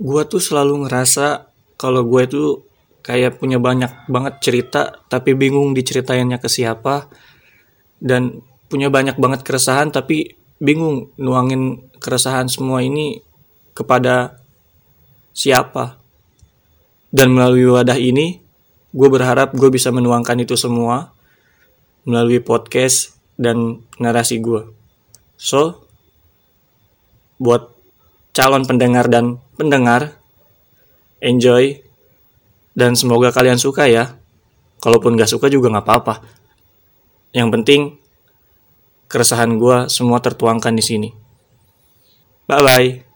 gue tuh selalu ngerasa kalau gue tuh kayak punya banyak banget cerita tapi bingung diceritainnya ke siapa dan punya banyak banget keresahan tapi bingung nuangin keresahan semua ini kepada siapa. Dan melalui wadah ini gue berharap gue bisa menuangkan itu semua melalui podcast dan narasi gue so buat calon pendengar dan pendengar. Enjoy. Dan semoga kalian suka ya. Kalaupun gak suka juga gak apa-apa. Yang penting, keresahan gue semua tertuangkan di sini. Bye-bye.